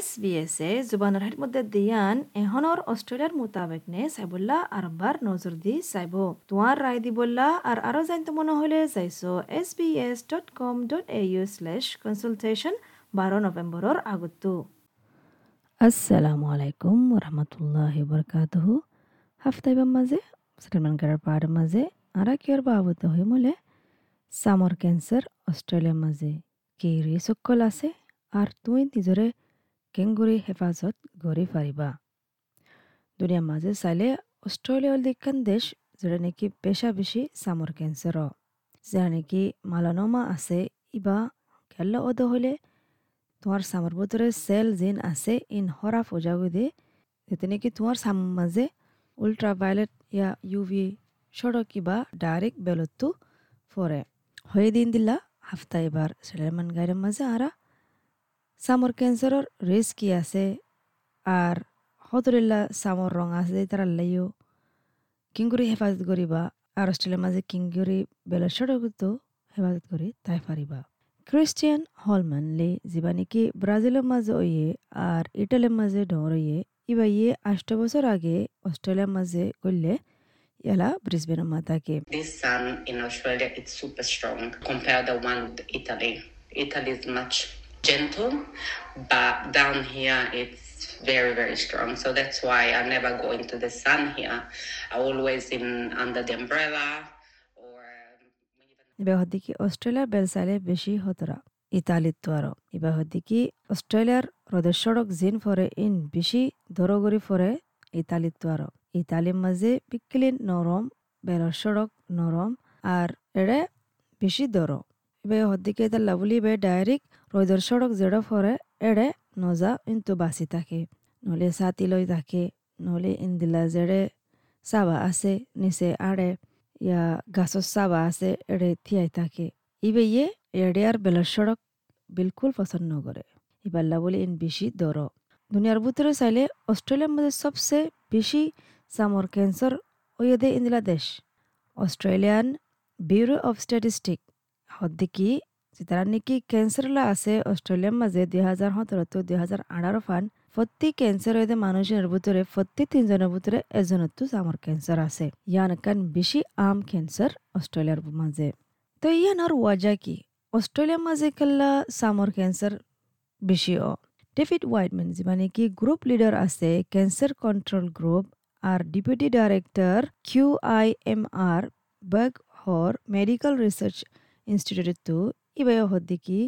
S B S এ জুবানৰ হাত মধ্যে দিয়ান এহনৰ অষ্ট্ৰেলিয়াৰ মোতাবেক নে চাইবল্লা আরবার নজর দি চাইব। তোমার রায় দিবল্লা আর আরও জানতে মনে হলে চাইছো S B S dot com dot A U slash consultation বারো নভেম্বরের আগতো আসসালামু আলাইকুম রহমতুল্লাহ বরকাতহ হাফতাইবার মাঝে সেটেলমেন্ট করার পাহাড়ের মাঝে আরা কিয়র বাবত হয়ে মলে সামর ক্যান্সার অস্ট্রেলিয়ার মাঝে কি রিসকল আছে আর তুই নিজরে কেংগুৰি হেফাজত গঢ়ি পাৰিবা দুনিয়াৰ মাজে চাইলে অষ্ট্ৰেলিয়া দিকান দেশ যেটা নেকি পেশা বেশি সামর ক্যান্সার যারা নাকি মালানোমা আছে, ইবা খেলা অদ হলে তোমার সামর ভিতরে সেল জিন আছে, ইন হরা ফোজাগু দে নাকি তোমার সাম মাঝে উল্ট্রা ভায়োলেট ইয়া ইউভি সড়ক কিবা ডাইরেক্ট বেলতো ফরে হয়ে দিন দিলা, হাফতা এবার সেলেমান গাইরের মাঝে আরা সামর ক্যান্সারের রিস্ক কি আছে আর হতরিল্লা সামর রং আছে যে তারা লাইও কিংগুরি হেফাজত করিবা আর অস্ট্রেলিয়ার মাঝে কিংগুরি বেলা সড়কতো হেফাজত করি তাই পারিবা ক্রিস্টিয়ান হলমান লে যিবা নাকি ব্রাজিলের মাঝে ওয়ে আর ইটালির মাঝে ডর ইয়ে ইবা ইয়ে আষ্ট বছর আগে অস্ট্রেলিয়ার মাঝে করলে ইয়ালা ব্রিসবেনের মাতাকে This sun in Australia gentle, but down here it's very very strong. So that's why I never go into the sun here. I always in under the umbrella ইবা হদ্দিকি অস্ট্রেলিয়ার বেলসাইলে বেশি হতরা ইতালিত তো আরও ইবা হদ্দিকি অস্ট্রেলিয়ার হ্রদের সড়ক জিন ফরে ইন বেশি দরগরি ফরে ইতালিত তো আরও ইতালির মাঝে পিকলিন নরম বেলর সড়ক নরম আর এড়ে বেশি দর হদ্দিকে এটা লাভলি বে ডাইরেক্ট রোদের সড়ক যেটা ফরে এড়ে নজা ইন্তু বাসি থাকে নহলে ছাতি লই থাকে নহলে ইন্দিলা যেড়ে চাবা আছে নিচে আড়ে ইয়া গাছৰ চাবা আছে এড়ে থিয়াই থাকে ইবে ইয়ে এড়ে আর বেলার সড়ক বিলকুল পছন্দ নকরে ইবাল্লা বলে ইন বেশি দর দুনিয়ার ভিতরে চাইলে অস্ট্রেলিয়ার মধ্যে সবচেয়ে বেশি সামর ক্যান্সার ওয়েদে ইন্দিলা দেশ অস্ট্রেলিয়ান ব্যুরো অফ স্ট্যাটিস্টিক হদ্দিকি যেতারা নাকি ক্যান্সারলা আছে অস্ট্রেলিয়ার মাঝে দুই হাজার সতেরো তো দুই হাজার আঠারো ফান প্রতি ক্যান্সার হইতে মানুষের ভিতরে প্রতি তিনজনের ভিতরে এজনতো সামর ক্যান্সার আছে। ইয়ান কান বেশি আম ক্যান্সার অস্ট্রেলিয়ার মাঝে তো ইয়ানোর ওয়াজা কি? অস্ট্রেলিয়ার মাঝে কেল্লা সামর ক্যান্সার বেশি অ। ডেভিড হোয়াইটম্যান যিবা নাকি গ্রুপ লিডার আছে cancer control group, R deputy director Q I M R, Berghofer medical research ইনস্টিটিউটতো ইবাই হদ্দিকি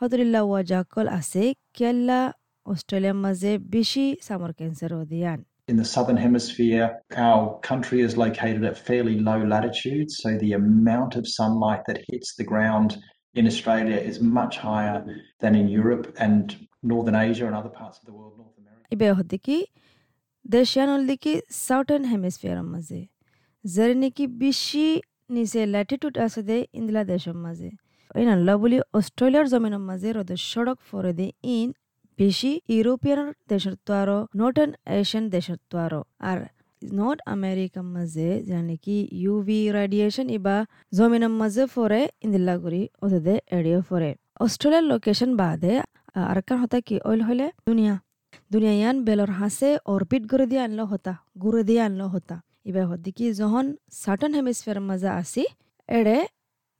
হদরিল্লা ওয়াজাকল আছে কেল্লা অস্ট্রেলিয়ার মাঝে বেশি সামর ক্যান্সার অধিয়ান In the southern hemisphere, our country is located at fairly low latitudes, so the amount of sunlight that hits the ground in Australia is much higher than in Europe and Northern Asia and other parts of the world, North America. ইবাই হদ্দিকি দেশিয়ান দিকি southern হেমিস্ফিয়ারের মাঝে যার নাকি বেশি নিচে latitude আছে দে ইন্দিলা দেশের মাঝে ইন আল্লাহ বলি অস্ট্রেলিয়ার জমিনের মাঝে রোদের সড়ক ফরে দে ইন বেশি ইউরোপিয়ান দেশের তো আরও নর্থার্ন এশিয়ান দেশের তো আরও আর নর্থ আমেরিকার মাঝে যা নাকি ইউভি রেডিয়েশন ইবা জমিনের মাঝে ফরে ইন্দিল্লা করি ওদের এড়িয়ে ফরে অস্ট্রেলিয়ার লোকেশন বাদে আর কার হতা কি অইল হলে দুনিয়া। দুনিয়া ইয়ান বেলর হাসে অরবিট করে দিয়ে আনলো হতা ঘুরে দিয়ে আনলো হতা। ইবা হদ্দিকি যখন সার্টন হেমিস্ফিয়ার মাঝে আসি এড়ে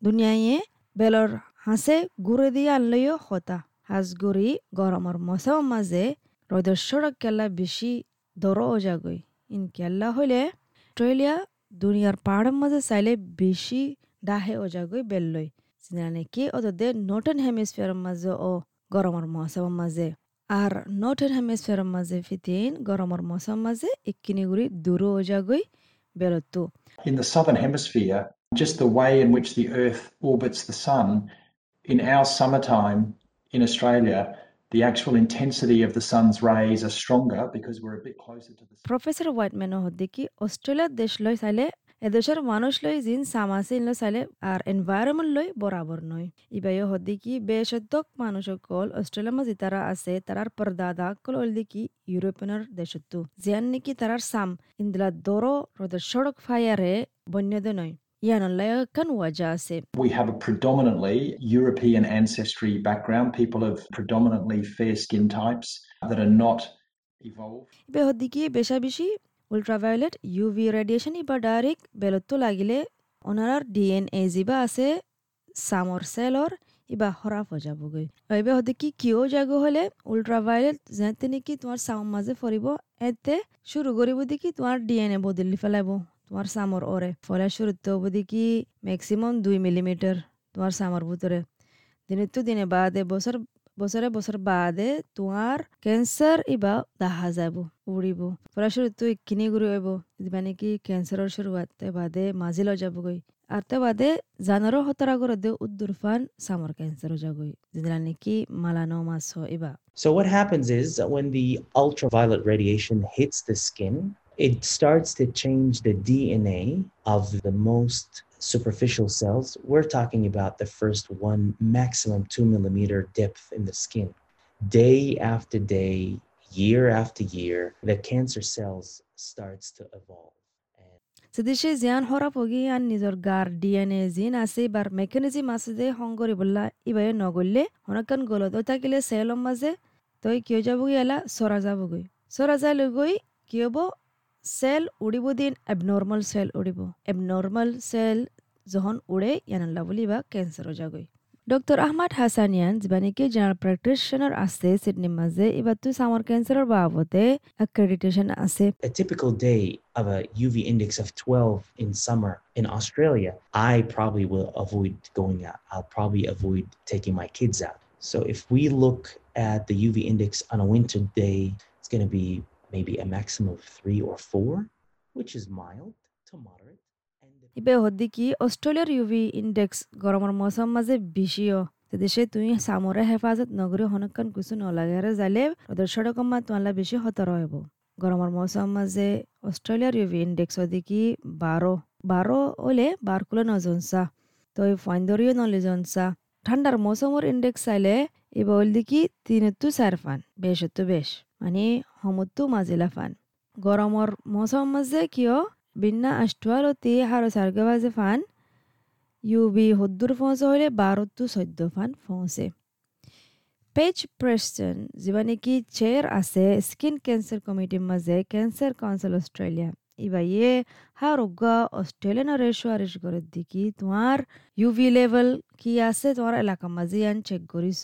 দুনিয়ায়ে বেলর হাসে ঘুরে দিয়ে আনলেও হতা হাঁসগুড়ি গরমর মশার মাঝে রোদের সড়ক কেলা বেশি দর ওজাগই ইন কেল্লা হইলে অস্ট্রেলিয়া দুনিয়ার পাহাড়ের মাঝে চাইলে বেশি ডাহে ওজাগই বেললই নাকি ওদের নর্থন হেমিস্ফিয়ার মাঝে ও গরমর মৌসুম মাঝে আর নর্থন হেমিস্ফিয়ার মাঝে ফিতিন গরমর মৌসুম মাঝে ইকিনি গুড়ি দূর ওজাগই বেরোতো In the southern hemisphere, just the way in which the Earth orbits the Sun, in our summertime in Australia, the actual intensity of the sun's rays are stronger because we're a bit closer to the sun. Professor হোয়াইটম্যানও হদ্দিকি অস্ট্রেলিয়ার দেশ লই চাইলে এদেশের মানুষ লই জিন সামাসি লই চাইলে আর এনভায়রনমেন্ট লই বরাবর নয় ইবাইও হদ্দিকি বেশদ্যক মানুষ সকল অস্ট্রেলিয়ার মাঝে তারা আছে তারার পরদাদা কল হলদিকি ইউরোপিয়ানের দেশতো জিয়ান নাকি তারার সাম ইন্দিলা দরো রোদের সড়ক ফায়ারে বন্যদে নয় We have a predominantly European ancestry background. People of predominantly fair skin types that are not evolved. বেশি ইউভি রেডিয়েশন ইবা ডাইরেক্ট বেলতো লাগিলে ওনারার ডিএনএ যিবা আছে সামর সেলর ইবা হরাপ হৈ যাবগৈ। এইবে কি কিয় জাগো হলে, ultraviolet যেতে নেকি তোমার সামৰ মাঝে ফরিব এতে শুরু করিব দেখি তোমার ডিএনএ বদলি ফেলাইব তোমার সামর ওরে ফলে শুরুতে হব দেখি ম্যাক্সিমাম দুই মিলিমিটার তোমার সামর ভিতরে দিনে তো দিনে বাদে বছর বছরে বছর বাদে তোমার ক্যান্সার ইবা দেখা যাব উড়িব। পরা শুরুতে ইখিনি গুৰি হইব মানে কি ক্যান্সাৰৰ শুরুয়াত বাদে মাঝিল যাবগৈ। আর তে বাদে জানর হতরা করে দে উদ্দুরফান সামর ক্যান্সার যাগৈ যেদিন নাকি মালানোমাস ইবা। So, what happens is that when the ultraviolet radiation hits the skin, it starts to change the DNA of the most superficial cells. We're talking about the first one, maximum two millimeter depth in the skin. Day after day, year after year, the cancer cells starts to evolve. And সেদেশে জিয়ান হরা পগি আন নিজর গার DNA জিন আছে বার mechanism আছে যে সংগরি বললা ইবাই নগললে হনকান গলত থাকিলে সেলম মাঝে তই কিয় যাবগৈ এলা চৰা যাবগৈ চৰা যাই গৈ কি হ'ব চেল উড়িব দিন এবনৰ্মেল চেল উড়িব এবনৰ্মেল চেল যখন উড়ে ইয়ানাল্লা বুলি বা cancer যাগৈ doctor Ahmad হাসানিয়ান যিবানিকি general practitioner আছে সিডনির মাঝে এবারতো সামার ক্যান্সারের বাবদে অ্যাক্রেডিটেশন আছে a typical day of a UV index of 12 in summer in Australia, I probably will avoid going out. I'll probably avoid taking my kids out. So if we look at the UV index on a winter day, it's going to be maybe a maximum of three or four, which is mild to moderate. ইবে হদ্দি কি অস্ট্রেলিয়ার UV index গরমের মৌসুম মাঝে বেশিও দেশে তুই সামরে হেফাজত নগরী হনকান কিছু নলাগারে যাইলে ওদের সড়কমা তোমালা বেশি হতর হইব গরমের মৌসুম মাঝে অস্ট্রেলিয়ার ইউভি ইন্ডেক্স হদিকি বারো বারো বার কুলো নজনসা তো ফাইন্দরিও নলিজনসা ঠান্ডার মৌসুমের ইন্ডেক্স চাইলে এবার হল দেখি তিনতো চার ফান বেশতো বেশ মানে সমতো মাজিলা ফান। গরমের মৌসুম মাজে কিয়? বিন্না আষ্টুয়ালতি হারো সার্গে বাজে ফান। ইউবি হদ্দুর ফৌঁসে হলে বারোতো চৈধ্য ফান ফৌঁসে পেজ প্ৰেষ্টন যিবা নেকি চেয়াৰ আছে, স্কিন কেঞ্চাৰ কমিটিৰ মাজে কেঞ্চাৰ কাউন্সিল অষ্ট্ৰেলিয়া। ইবা ইয়ে হারোগা অস্ট্রেলিয়ান সুয়ারিশ করে দিকি তোমার ইউভি লেভেল কি আছে তোমার এলাকার মাঝে ইয়ান চেক করিস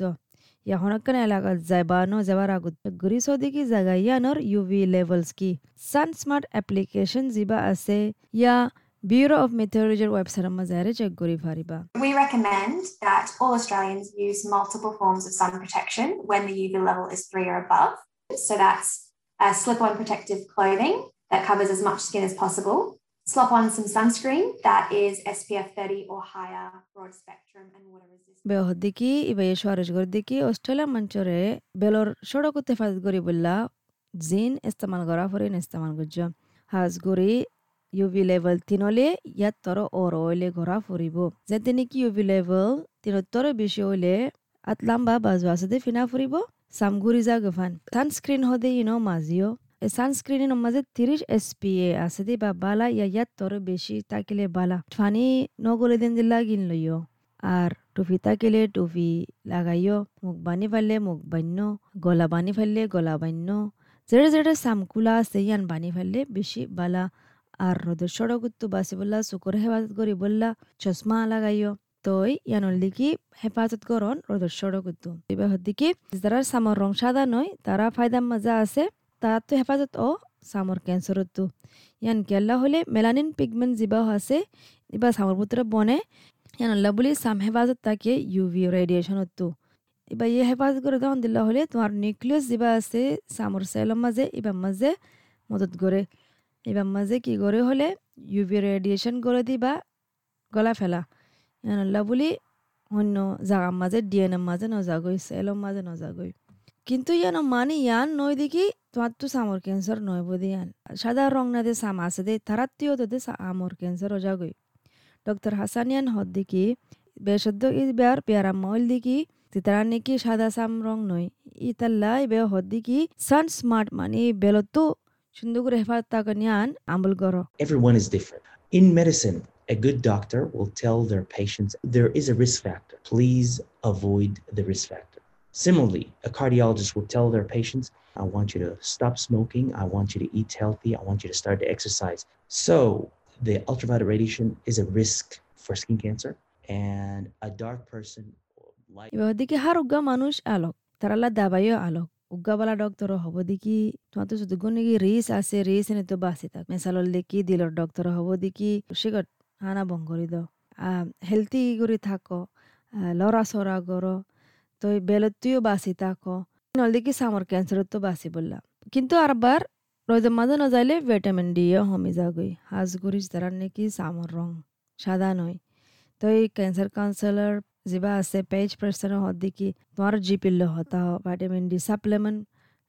ইয়া হনকান এলাকাত যাইবানো যাবার আগত চেক করিস দিকি জাগা ইয়ানোর ইউভি লেভেলস কি সান স্মার্ট অ্যাপ্লিকেশন যিবা আছে ইয়া ব্যুরো অফ মেথোলজির ওয়েবসাইটের মাঝে চেক করি পারিবা We recommend that all Australians use multiple forms of sun protection when the UV level is three or above. So that's uh, slip on protective clothing that covers as much skin as possible, slop on some sunscreen that is SPF 30 or higher, broad spectrum, and water resistant. বেহদিকি ইবাই সরজ করে দিকি Australia মঞ্চরে বেলর সড়ক হেফাজত করি বললা জিন ইস্তেমাল করা ফরিন ইস্তেমাল করছ। হাজ গরি ইউভি লেভেল তিনলে ইয়াত তর ওর ওইলে ঘরা ফুরিব। যেতে নাকি ইউভি লেভেল তিনত্তর বেশি হইলে আত লাম্বা বাজু আছে ফিনা ফুরিব। সামগুরি যা গফান সানস্ক্রিন হদে ইনো মাজিও। সানস্ক্রিনের মাঝে তিরিশ এস পি এ আছে দে বা বালা ইয়া ইয়াত তর বেশি তাকিলে বালা ফানি নগলে দিন দিলা গিন লইও আর টুপি তাকিলে টুপি লাগাইও মুখ বানি ফেললে মুখ বান্য গলা বানি ফেললে গলা বান্য যেড়ে যেড়ে সামকুলা আছে ইয়ান বানি ফেললে বেশি বালা আর রোদের সড়কত্তু বাসি বললা চকুর হেফাজত করি বললা চশমা লাগাইও তই ইয়ানল দিকি হেফাজত করন রোদের সড়কত্তু এবার দিকি যারা সামর রং সাদা নয় তারা ফায়দা মজা আছে তারা তো হেফাজত ও সামর ক্যান্সারতো ইয়ান কেল্লা হলে মেলানিন পিগমেন্ট যিবা আছে এবার সামর ভিতরে বনে, ইয়ান আল্লাহ বলি সাম হেফাজত তাকে ইউভি রেডিয়েশনতো এবার ইয়ে হেফাজত করে তখন দিল্লা হলে তোমার নিউক্লিয়াস যিবা আছে সামর সেলের মাঝে এবার মাঝে মদত করে এবার মাঝে কি করে হলে ইউভি রেডিয়েশন করে দিবা গলা ফেলা। আল্লাহ বলি অন্য জাগার মাঝে ডিএনএর মাঝে নজাগই সেলের মাঝে নজাগই কিন্তু নয় দেখি তোমার তো সামর ক্যান্সার নয় বোধ ইয়ান সাদা রং না দে সাম আছে দে তারাত্মীয় তো দে সামর ক্যান্সার ওজাগই ডক্টর হাসানিয়ান হদ দেখি বেসদ্য ই বেয়ার পেয়ারা মল দেখি তিতারা নাকি সাদা সাম রং নয় ইতাল্লা বে হদ দেখি সান স্মার্ট মানে বেলতো সুন্দর করে হেফাজত তাকে নিয়ান আমল করো everyone is different. In medicine, a good doctor will tell their patients there is a risk factor. Please avoid the risk factor. Similarly, a cardiologist will tell their patients, I want you to stop smoking. I want you to eat healthy. I want you to start to exercise. So, the ultraviolet radiation is a risk for skin cancer, and a dark person like. এবার har ugga manush alok tarala dabayo alok ugga bala doctor hobo diki তোমার তো শুধু গনিগি রিস আছে রিস এনে তো বাসি থাক মেসালল দেখি দিলর ডক্টর হব দেখি সিগট হানা বঙ্গরি দ হেলথি করে থাকো লরা সরা গর তো বেলত তুইও বাসি থাকো। নলদিকে সামর ক্যান্সারত তো বাসি বললাম কিন্তু আরবার রোদের মাঝে না যাইলে ভিটামিন ডিও হমি যাগই হাজ গরিস তারার নাকি সামর রং সাদা নয় তো এই ক্যান্সার কাউন্সিলর যিবা আছে পেজ পার্সনের হত দেখি তোমার জিপিল হতা হ। ভিটামিন ডি সাপ্লিমেন্ট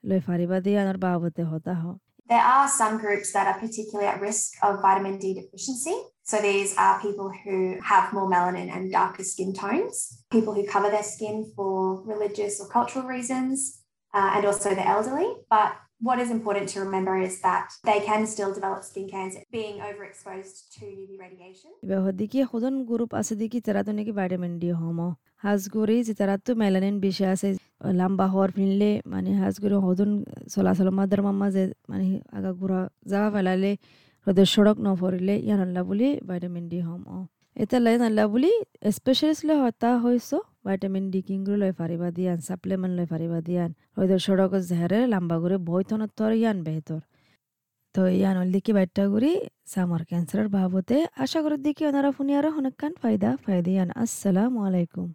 লৈ ফারিবা দিয়ে আনার বাবতে হতা হ। There are some groups that are particularly at risk of vitamin D deficiency. So these are people who have more melanin and darker skin tones, people who cover their skin for religious or cultural reasons, uh, and also the elderly. But what is important to remember is that they can still develop skin cancer being overexposed to UV radiation. এবার হদিকে হদন group আছে দেখি তারা তো নাকি vitamin D হমো হাজ গরি যে তারা তো মেলানিন বেশি আছে লম্বা হওয়ার ফিনলে মানে হাজ গরি হদন চলাচল মাদার মাম্মা যে মানে আগা ঘুরা যাওয়া ফেলালে রোদের সড়ক নফরিলে ইয়ান আল্লাহ বুলি ভাইটামিন ডি হম এটা লাইন আল্লাহ বুলি স্পেচিয়েলিস্টলে হতা হয়েছ vitamin D kingru loy fariba diyan supplement loy fariba diyan hoydo shodoko zehre lamba gure boytonot tor yan behtor তো ইয়ান দিকে বাইটটা করি সামার ক্যান্সারের বাবতে আশা করি দিকে ওনারা ফুনিয়ারা ফায়দা ফায়দা ইয়ান আসসালামু আলাইকুম